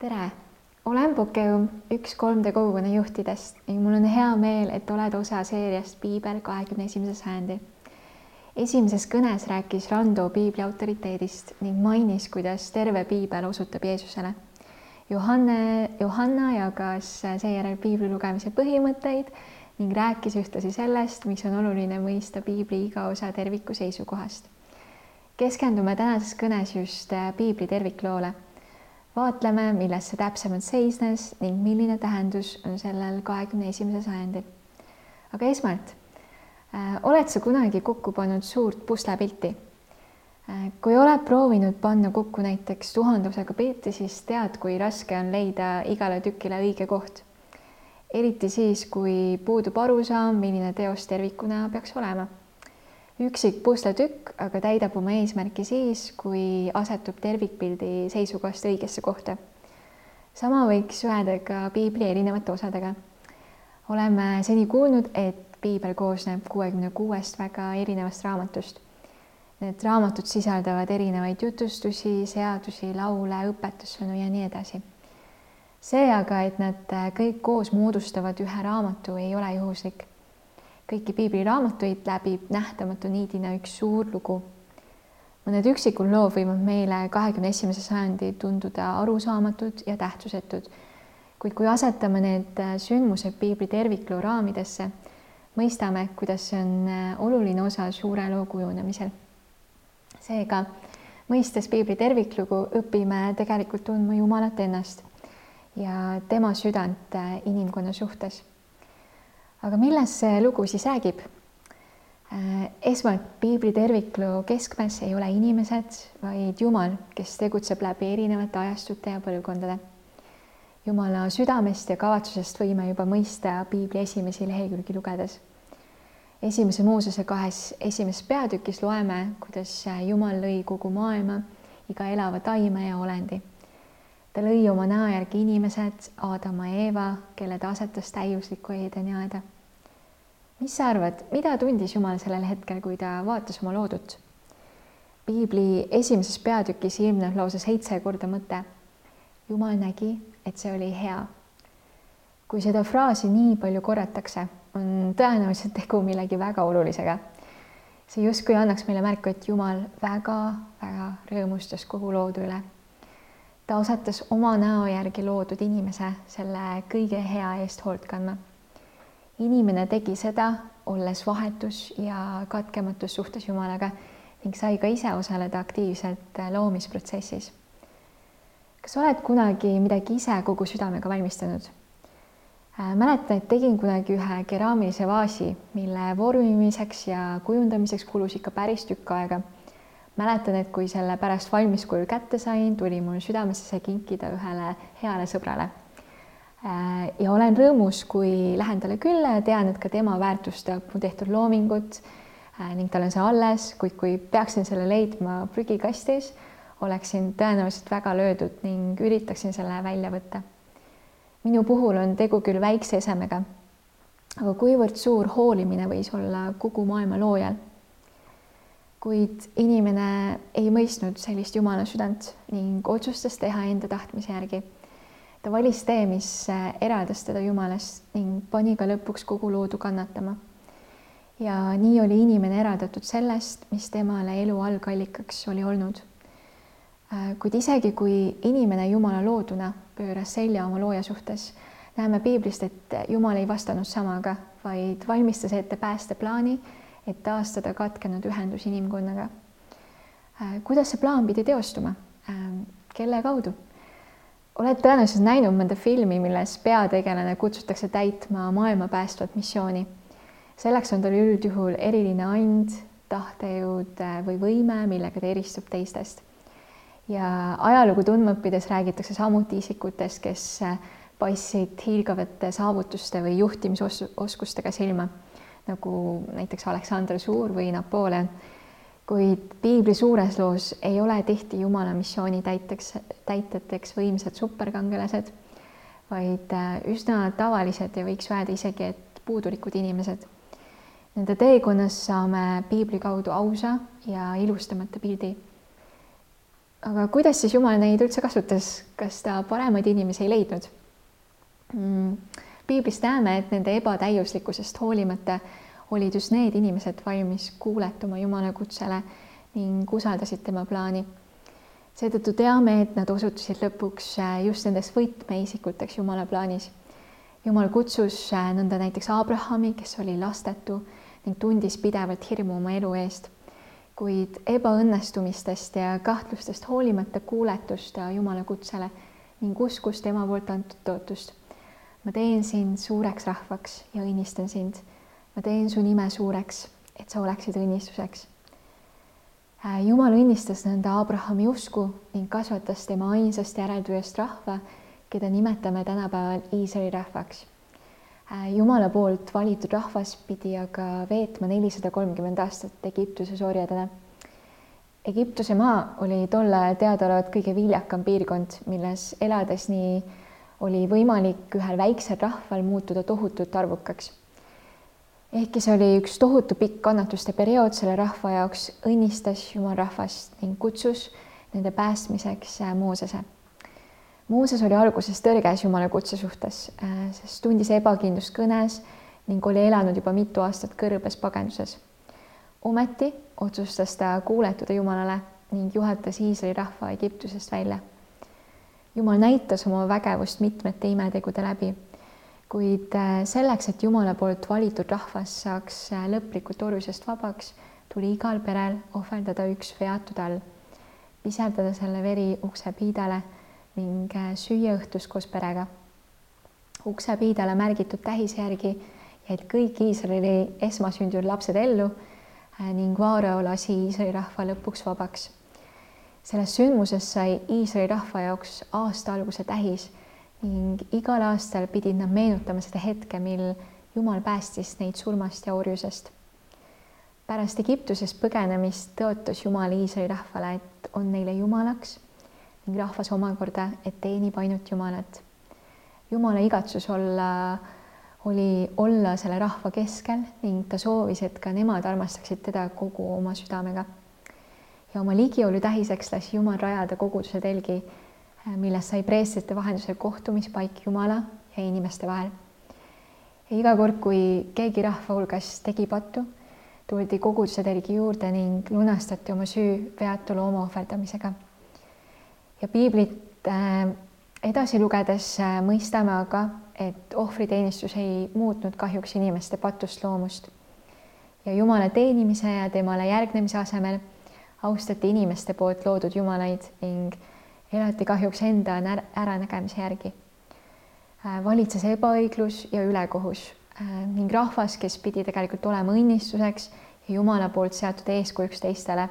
tere, olen Pokeum, üks 3D kogukonna juhtidest ning mul on hea meel, et oled osa seeriast Piibel kahekümne esimese sajandi. esimeses kõnes rääkis Rando piibli autoriteedist ning mainis, kuidas terve piibel osutab Jeesusele. Johanne, Johanna jagas seejärel piibli lugemise põhimõtteid ning rääkis ühtlasi sellest, miks on oluline mõista piibli iga osa terviku seisukohast. keskendume tänases kõnes just piibli tervikloole vaatleme, milles see täpsemalt seisnes ning milline tähendus on sellel kahekümne esimesel sajandil. aga esmalt, äh, oled sa kunagi kokku pannud suurt puslepilti? Äh, kui oled proovinud panna kokku näiteks tuhandusega pilti, siis tead, kui raske on leida igale tükile õige koht. eriti siis, kui puudub arusaam, milline teos tervikuna peaks olema üksik pusletükk aga täidab oma eesmärki siis, kui asetub tervikpildi seisukohast õigesse kohta. sama võiks öelda ka piibli erinevate osadega. oleme seni kuulnud, et piibel koosneb kuuekümne kuuest väga erinevast raamatust. Need raamatud sisaldavad erinevaid jutustusi, seadusi, laule, õpetussõnu ja nii edasi. see aga, et nad kõik koos moodustavad ühe raamatu, ei ole juhuslik kõiki piibliraamatuid läbib nähtamatu niidina üks suur lugu. mõned üksikud lood võivad meile kahekümne esimese sajandi tunduda arusaamatud ja tähtsusetud, kuid kui asetame need sündmused piibli tervikloo raamidesse, mõistame, kuidas see on oluline osa suure loo kujunemisel. seega, mõistes piibli terviklugu, õpime tegelikult tundma Jumalat ennast ja tema südant inimkonna suhtes aga millest see lugu siis räägib? Äh, esmalt piibli tervikloo keskmes ei ole inimesed, vaid Jumal, kes tegutseb läbi erinevate ajastute ja põlvkondade. Jumala südamest ja kavatsusest võime juba mõista piibli esimesi lehekülgi lugedes. esimese Moosese kahes esimeses peatükis loeme, kuidas Jumal lõi kogu maailma, iga elava taime ja olendi. Ta lõi oma näo järgi inimesed, Aadama ja Eeva, kelle ta asetas täiusliku Eedeni aeda mis sa arvad, mida tundis Jumal sellel hetkel, kui ta vaatas oma loodut? piibli esimeses peatükis ilmneb lausa seitse korda mõte. Jumal nägi, et see oli hea. kui seda fraasi nii palju korratakse, on tõenäoliselt tegu millegi väga olulisega. see justkui annaks meile märku, et Jumal väga-väga rõõmustas kogu loodu üle. Ta osatas oma näo järgi loodud inimese selle kõige hea eest hoolt kandma inimene tegi seda, olles vahetus ja katkematus suhtes Jumalaga ning sai ka ise osaleda aktiivselt loomisprotsessis. kas oled kunagi midagi ise kogu südamega valmistanud? Äh, mäletan, et tegin kunagi ühe keraamilise vaasi, mille vormimiseks ja kujundamiseks kulus ikka päris tükk aega. Mäletan, et kui selle pärast valmis kujul kätte sain, tuli mul südamesse see kinkida ühele heale sõbrale Äh, ja olen rõõmus, kui lähen talle külla ja tean, et ka tema väärtustab mu tehtud loomingut äh, ning tal on see alles, kuid kui peaksin selle leidma prügikastis, oleksin tõenäoliselt väga löödud ning üritaksin selle välja võtta. minu puhul on tegu küll väikse esemega, aga kuivõrd suur hoolimine võis olla kogu maailma loojal. Kuid inimene ei mõistnud sellist Jumala südant ning otsustas teha enda tahtmise järgi ta valis tee, mis eraldas teda Jumalast ning pani ka lõpuks kogu loodu kannatama. ja nii oli inimene eraldatud sellest, mis temale elu algallikaks oli olnud. Kuid isegi, kui inimene Jumala looduna pööras selja oma looja suhtes, näeme piiblist, et Jumal ei vastanud samaga, vaid valmistas ette päästeplaani, et taastada katkenud ühendus inimkonnaga. Äh, kuidas see plaan pidi teostuma? kelle kaudu? oled tõenäoliselt näinud mõnda filmi, milles peategelane kutsutakse täitma maailma päästvat missiooni. selleks on tal üldjuhul eriline and, tahtejõud äh, või võime, millega ta eristub teistest. ja ajalugu tundma õppides räägitakse samuti isikutest, kes äh, paistsid hiilgavate saavutuste või juhtimisoskustega silma, nagu näiteks Aleksander Suur või Napoleon kuid piibli suures loos ei ole tihti Jumala missiooni täiteks, täitjateks võimsad superkangelased, vaid äh, üsna tavalised ja võiks öelda isegi, et puudulikud inimesed. Nende teekonnas saame piibli kaudu ausa ja ilustamata pildi. aga kuidas siis Jumal neid üldse kasutas, kas ta paremaid inimesi ei leidnud mm.? Piiblist näeme, et nende ebatäiuslikkusest hoolimata olid just need inimesed valmis kuuletuma Jumala kutsele ning usaldasid tema plaani. seetõttu teame, et nad osutusid lõpuks äh, just nendeks võtmeisikuteks Jumala plaanis. Jumal kutsus äh, nõnda näiteks Abrahami, kes oli lastetu ning tundis pidevalt hirmu oma elu eest. kuid ebaõnnestumistest ja kahtlustest hoolimata kuuletus ta Jumala kutsele ning uskus tema poolt antud tootust. Ma teen sind suureks rahvaks ja õnnistan sind. ma teen su nime suureks, et sa oleksid õnnistuseks. Äh, Jumal õnnistas nõnda Abrahami usku ning kasvatas tema ainsast järeltulijast rahva, keda nimetame tänapäeval Iisraeli rahvaks Äh, Jumala poolt valitud rahvas pidi aga veetma nelisada kolmkümmend aastat Egiptuses orjadena. Egiptuse maa oli tol ajal teadaolevalt kõige viljakam piirkond, milles elades nii oli võimalik ühel väiksel rahval muutuda tohutult arvukaks. ehkki see oli üks tohutu pikk kannatuste periood selle rahva jaoks, õnnistas Jumal rahvast ning kutsus nende päästmiseks äh, Moosese Mooses oli alguses tõrges Jumala kutse suhtes, äh, sest tundis ebakindlust kõnes ning oli elanud juba mitu aastat kõrbes pagenduses. ometi otsustas ta kuuletuda Jumalale ning juhatas Iisraeli rahva Egiptusest välja. Jumal näitas oma vägevust mitmete imetegude läbi, kuid äh, selleks, et Jumala poolt valitud rahvas saaks äh, lõplikult orjusest vabaks, tuli igal perel ohverdada üks veatu tall, piserdada selle veri ukse piidale ning äh, süüa õhtus koos perega. uksepiidale märgitud tähise järgi jäid kõik Iisraeli esmasündinud lapsed ellu ning Vaarao lasi Iisraeli rahva lõpuks vabaks. Sellest sündmusest sai Iisraeli rahva jaoks aasta alguse tähis ning igal aastal pidid nad meenutama seda hetke, mil Jumal päästis neid surmast ja orjusest. pärast Egiptusest põgenemist tõotas Jumal Iisraeli rahvale, et on neile jumalaks ning rahvas omakorda, et teenib ainult Jumalat. Jumala igatsus olla, oli olla selle rahva keskel ning ta soovis, et ka nemad armastaksid teda kogu oma südamega. Ja oma ligiolu tähiseks lasi Jumal rajada koguduse telgi, milles sai preestrite vahendusel kohtumispaik Jumala ja inimeste vahel. iga kord, kui keegi rahva hulgas tegi pattu, tuldi koguduse telgi juurde ning lunastati oma süü veatu looma ohverdamisega ja piiblit äh, edasi lugedes äh, mõistame aga, et ohvriteenistus ei muutnud kahjuks inimeste patust loomust. ja Jumala teenimise ja temale järgnemise asemel austati inimeste poolt loodud jumalaid ning elati kahjuks enda äranägemise järgi. Äh, valitses ebaõiglus ja ülekohus ning rahvas, kes pidi tegelikult olema õnnistuseks ja Jumala poolt seatud eeskujuks teistele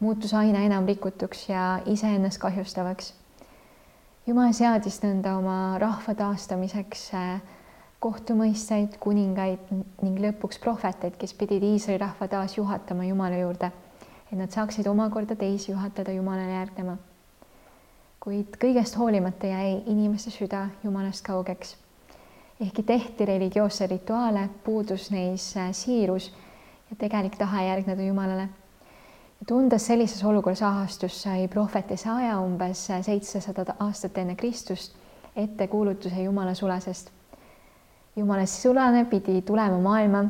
muutus aina enam rikutuks ja iseennast kahjustavaks. jumal seadis nõnda oma rahva taastamiseks äh, kohtumõistjaid, kuningaid ning lõpuks prohveteid, kes pidid Iisraeli rahva taas juhatama Jumala juurde, et nad saaksid omakorda teisi juhatada Jumalale järgnema. kuid kõigest hoolimata jäi inimeste süda Jumalast kaugeks. ehkki tehti religioosseid rituaale, puudus neis äh, siirus ja tegelik tahe järgneda Jumalale tundes sellises olukorras ahastust, sai prohvet Esaja umbes seitsesada aastat enne Kristust ette kuulutuse Jumala sulasest. Jumala sulane pidi tulema maailma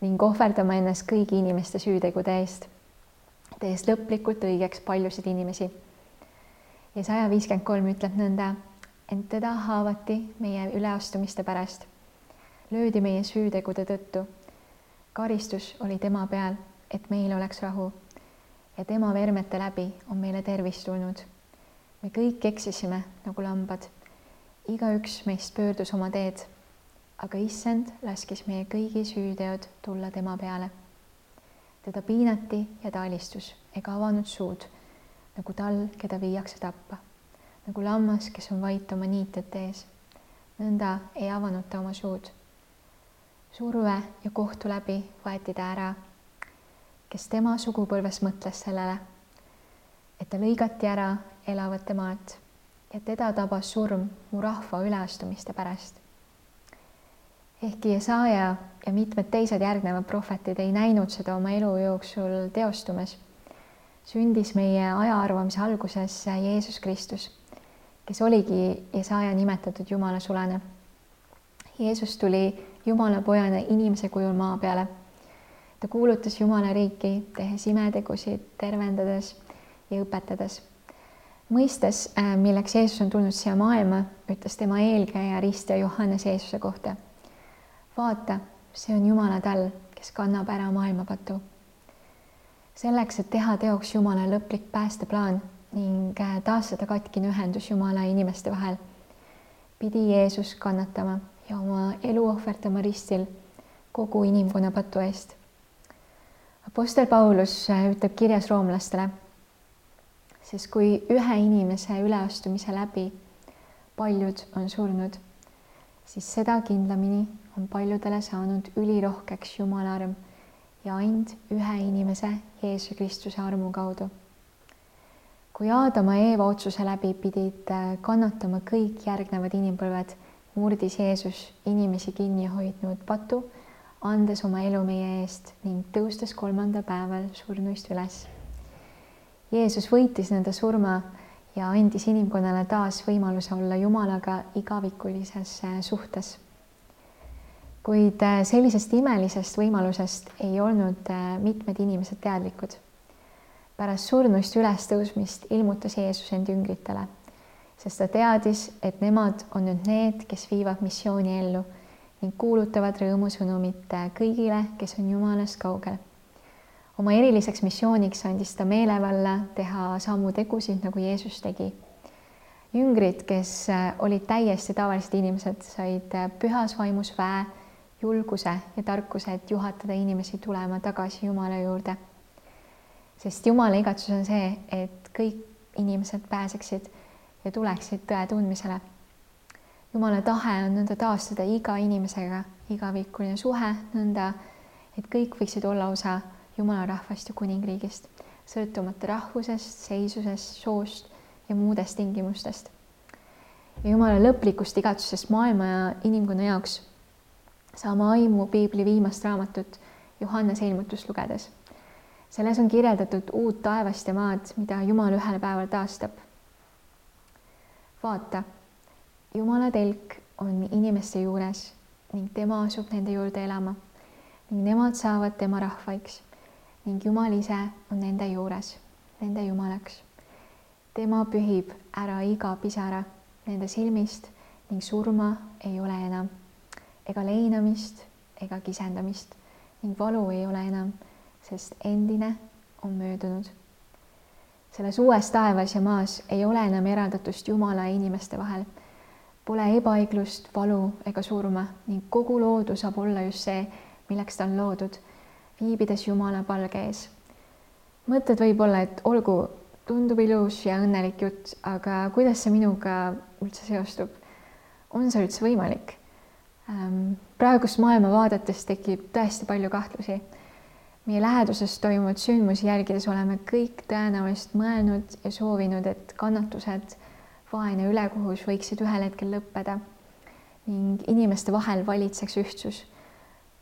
ning ohverdama ennast kõigi inimeste süütegude eest, tehes lõplikult õigeks paljusid inimesi. ja saja viiskümmend kolm ütleb nõnda, ent teda haavati meie üleastumiste pärast, löödi meie süütegude tõttu. karistus oli tema peal, et meil oleks rahu ja tema vermete läbi on meile tervis tulnud. me kõik eksisime nagu lambad. igaüks meist pöördus oma teed, aga issand laskis meie kõigi süüteod tulla tema peale. Teda piinati ja ta alistus ega avanud suud nagu tal, keda viiakse tappa, nagu lammas, kes on vait oma niitjate ees. nõnda ei avanud ta oma suud. surve ja kohtu läbi võeti ta ära kes tema sugupõlves mõtles sellele, et ta lõigati ära elavate maalt ja teda tabas surm mu rahva üleastumiste pärast. Ehkki Jesaja ja mitmed teised järgnevad prohvetid ei näinud seda oma elu jooksul teostumas, sündis meie ajaarvamise alguses Jeesus Kristus, kes oligi Jesaja nimetatud Jumala sulane. Jeesus tuli Jumala pojana inimese kujul maa peale. ta kuulutas Jumala riiki, tehes imetegusid, tervendades ja õpetades. mõistes, äh, milleks Jeesus on tulnud siia maailma, ütles tema eelkäija ristja Johannes Jeesuse kohta. Vaata, see on Jumala tall, kes kannab ära maailma patu selleks, et teha teoks Jumala lõplik päästeplaan ning äh, taastada katkine ühendus Jumala ja inimeste vahel, pidi Jeesus kannatama ja oma elu ohverdama ristil kogu inimkonna patu eest. Apostel Paulus äh, ütleb kirjas roomlastele, sest kui ühe inimese üleastumise läbi paljud on surnud, siis seda kindlamini on paljudele saanud ülirohkeks Jumala arm ja ainult ühe inimese, Jeesuse Kristuse armu kaudu. kui Aadama ja Eeva otsuse läbi pidid äh, kannatama kõik järgnevad inimpõlved, murdis Jeesus inimesi kinni hoidnud patu, andes oma elu meie eest ning tõustes kolmandal päeval surnuist üles. Jeesus võitis nende surma ja andis inimkonnale taas võimaluse olla Jumalaga igavikulises äh, suhtes kuid äh, sellisest imelisest võimalusest ei olnud äh, mitmed inimesed teadlikud. pärast surnuist ülestõusmist ilmutas Jeesus end jüngritele, sest ta teadis, et nemad on nüüd need, kes viivad missiooni ellu ning kuulutavad rõõmusõnumit äh, kõigile, kes on Jumalast kaugel. oma eriliseks missiooniks andis ta meelevalla teha samu tegusid, nagu Jeesus tegi. jüngrid, kes olid täiesti tavalised inimesed, said pühas vaimus väe julguse ja tarkuse, et juhatada inimesi tulema tagasi Jumala juurde. sest Jumala igatsus on see, et kõik inimesed pääseksid ja tuleksid tõe tundmisele. Jumala tahe on nõnda taastada iga inimesega igavikuline suhe, nõnda et kõik võiksid olla osa Jumala rahvast ja kuningriigist, sõltumata rahvusest, seisusest, soost ja muudest tingimustest. Jumala lõplikust igatsusest maailma ja inimkonna jaoks saame aimu piibli viimast raamatut Johannese ilmutust lugedes. selles on kirjeldatud uut taevast ja maad, mida Jumal ühel päeval taastab. vaata, Jumala telk on inimeste juures ning tema asub nende juurde elama ning nemad saavad tema rahvaiks ning Jumal ise on nende juures, nende Jumalaks. tema pühib ära iga pisara nende silmist ning surma ei ole enam ega leinamist ega kisendamist ning valu ei ole enam, sest endine on möödunud. selles uues taevas ja maas ei ole enam eraldatust Jumala ja inimeste vahel. Pole ebaõiglust, valu ega surma ning kogu loodu saab olla just see, milleks ta on loodud, viibides Jumala palge ees. mõtted võib-olla, et olgu, tundub ilus ja õnnelik jutt, aga kuidas see minuga üldse seostub? on see üldse võimalik? Ehm, praegust maailma vaadates tekib tõesti palju kahtlusi. meie läheduses toimuvaid sündmusi jälgides oleme kõik tõenäoliselt mõelnud ja soovinud, et kannatused, vaene ülekohus võiksid ühel hetkel lõppeda ning inimeste vahel valitseks ühtsus.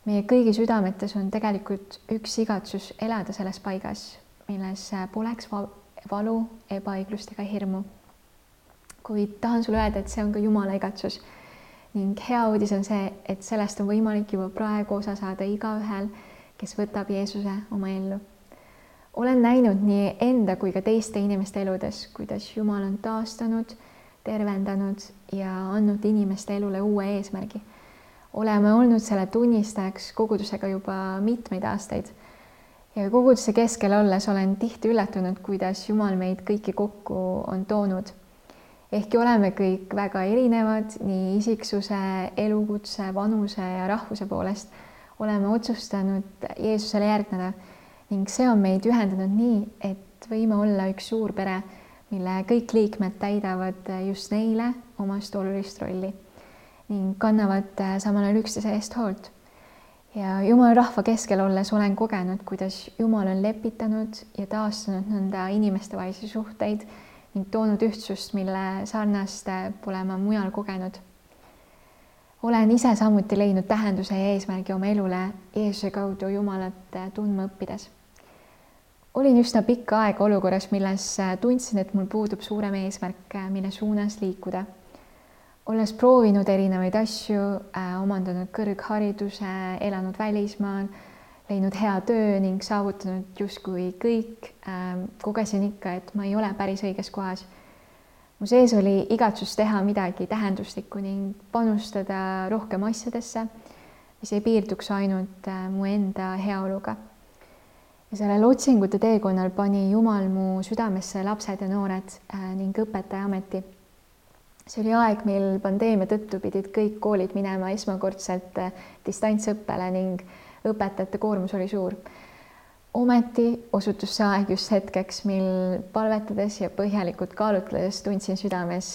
meie kõigi südametes on tegelikult üks igatsus elada selles paigas, milles poleks valu, ebaõiglust ega hirmu. kuid tahan sulle öelda, et see on ka Jumala igatsus ning hea uudis on see, et sellest on võimalik juba praegu osa saada igaühel, kes võtab Jeesuse oma ellu. olen näinud nii enda kui ka teiste inimeste eludes, kuidas Jumal on taastanud, tervendanud ja andnud inimeste elule uue eesmärgi. oleme olnud selle tunnistajaks kogudusega juba mitmeid aastaid ja koguduse keskel olles olen tihti üllatunud, kuidas Jumal meid kõiki kokku on toonud ehkki oleme kõik väga erinevad nii isiksuse, elukutse, vanuse ja rahvuse poolest, oleme otsustanud Jeesusele järgneda ning see on meid ühendanud nii, et võime olla üks suur pere, mille kõik liikmed täidavad just neile omast olulist rolli ning kannavad samal ajal üksteise eest hoolt. ja Jumala rahva keskel olles olen kogenud, kuidas Jumal on lepitanud ja taastanud nõnda inimestevahelisi suhteid ning toonud ühtsust, mille sarnast pole ma mujal kogenud. olen ise samuti leidnud tähenduse ja eesmärgi oma elule Jeesuse kaudu Jumalat tundma õppides. olin üsna pikka aega olukorras, milles tundsin, et mul puudub suurem eesmärk, mille suunas liikuda. olles proovinud erinevaid asju, omandanud kõrghariduse, elanud välismaal, leidnud hea töö ning saavutanud justkui kõik, kogesin ikka, et ma ei ole päris õiges kohas mu sees oli igatsus teha midagi tähenduslikku ning panustada rohkem asjadesse, mis ei piirduks ainult äh, mu enda heaoluga. ja sellel otsingute teekonnal pani Jumal mu südamesse lapsed ja noored äh, ning õpetaja ameti. see oli aeg, mil pandeemia tõttu pidid kõik koolid minema esmakordselt äh, distantsõppele ning õpetajate koormus oli suur ometi osutus see aeg just hetkeks, mil palvetades ja põhjalikult kaalutledes tundsin südames,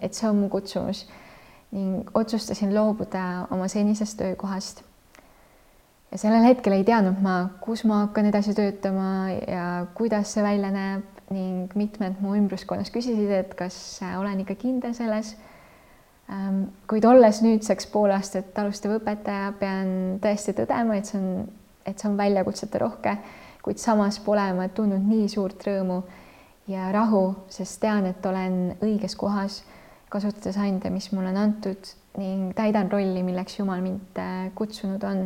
et see on mu kutsumus ning otsustasin loobuda oma senisest töökohast. ja sellel hetkel ei teadnud ma, kus ma hakkan edasi töötama ja kuidas see välja näeb ning mitmed mu ümbruskonnas küsisid, et kas olen ikka kindel selles. Ähm, kuid olles nüüdseks pool aastat alustav õpetaja, pean tõesti tõdema, et see on, et see on väljakutsete rohke kuid samas pole ma tundnud nii suurt rõõmu ja rahu, sest tean, et olen õiges kohas, kasutades ande, mis mulle on antud ning täidan rolli, milleks Jumal mind äh, kutsunud on.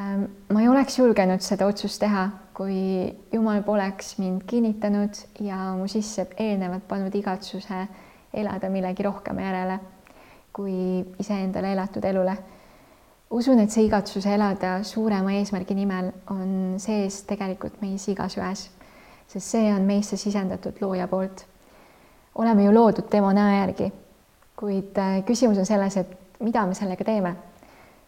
Ähm, ma ei oleks julgenud seda otsust teha, kui Jumal poleks mind kinnitanud ja mu sisse eelnevalt pannud igatsuse elada millegi rohkema järele kui iseendale elatud elule usun, et see igatsus elada suurema eesmärgi nimel on sees tegelikult meis igaühes, sest see on meisse sisendatud looja poolt. oleme ju loodud tema näo järgi, kuid äh, küsimus on selles, et mida me sellega teeme.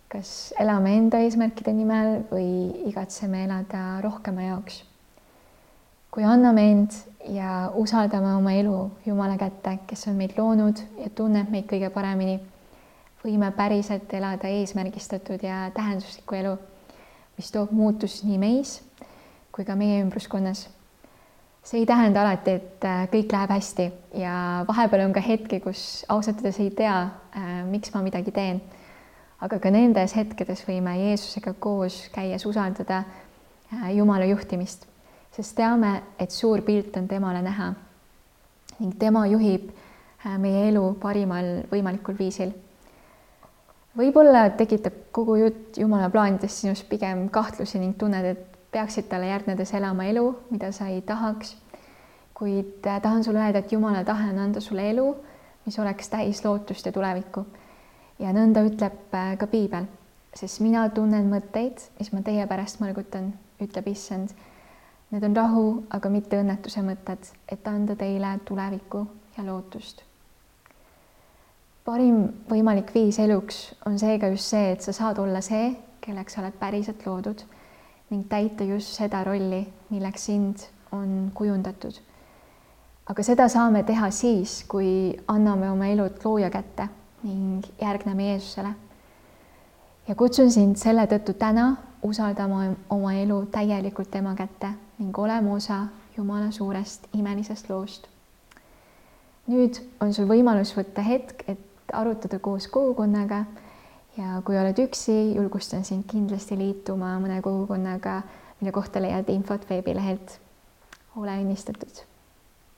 kas elame enda eesmärkide nimel või igatseme elada rohkema jaoks? Kui anname end ja usaldame oma elu Jumala kätte, kes on meid loonud ja tunneb meid kõige paremini võime päriselt elada eesmärgistatud ja tähenduslikku elu, mis toob muutust nii meis kui ka meie ümbruskonnas. see ei tähenda alati, et äh, kõik läheb hästi ja vahepeal on ka hetki, kus ausalt öeldes ei tea, äh, miks ma midagi teen. aga ka nendes hetkedes võime Jeesusega koos käies usaldada äh, Jumala juhtimist, sest teame, et suur pilt on temale näha ning tema juhib meie elu parimal võimalikul viisil võib-olla tekitab kogu jutt Jumala plaanidest sinus pigem kahtlusi ning tunned, et peaksid talle järgnedes elama elu, mida sa ei tahaks. kuid äh, tahan sulle öelda, et Jumala tahe on anda sulle elu, mis oleks täis lootust ja tulevikku. ja nõnda ütleb äh, ka piibel, sest mina tunnen mõtteid, mis ma teie pärast mõlgutan, ütleb issand. Need on rahu, aga mitte õnnetuse mõtted, et anda teile tulevikku ja lootust parim võimalik viis eluks on seega just see, et sa saad olla see, kelleks sa oled päriselt loodud ning täita just seda rolli, milleks sind on kujundatud. aga seda saame teha siis, kui anname oma elud looja kätte ning järgneme Jeesusele. ja kutsun sind selle tõttu täna usaldama oma elu täielikult tema kätte ning olema osa Jumala suurest imelisest loost. nüüd on sul võimalus võtta hetk, et arutada koos kogukonnaga. ja kui oled üksi, julgustan sind kindlasti liituma mõne kogukonnaga, mille kohta leiad infot veebilehelt. ole õnnistatud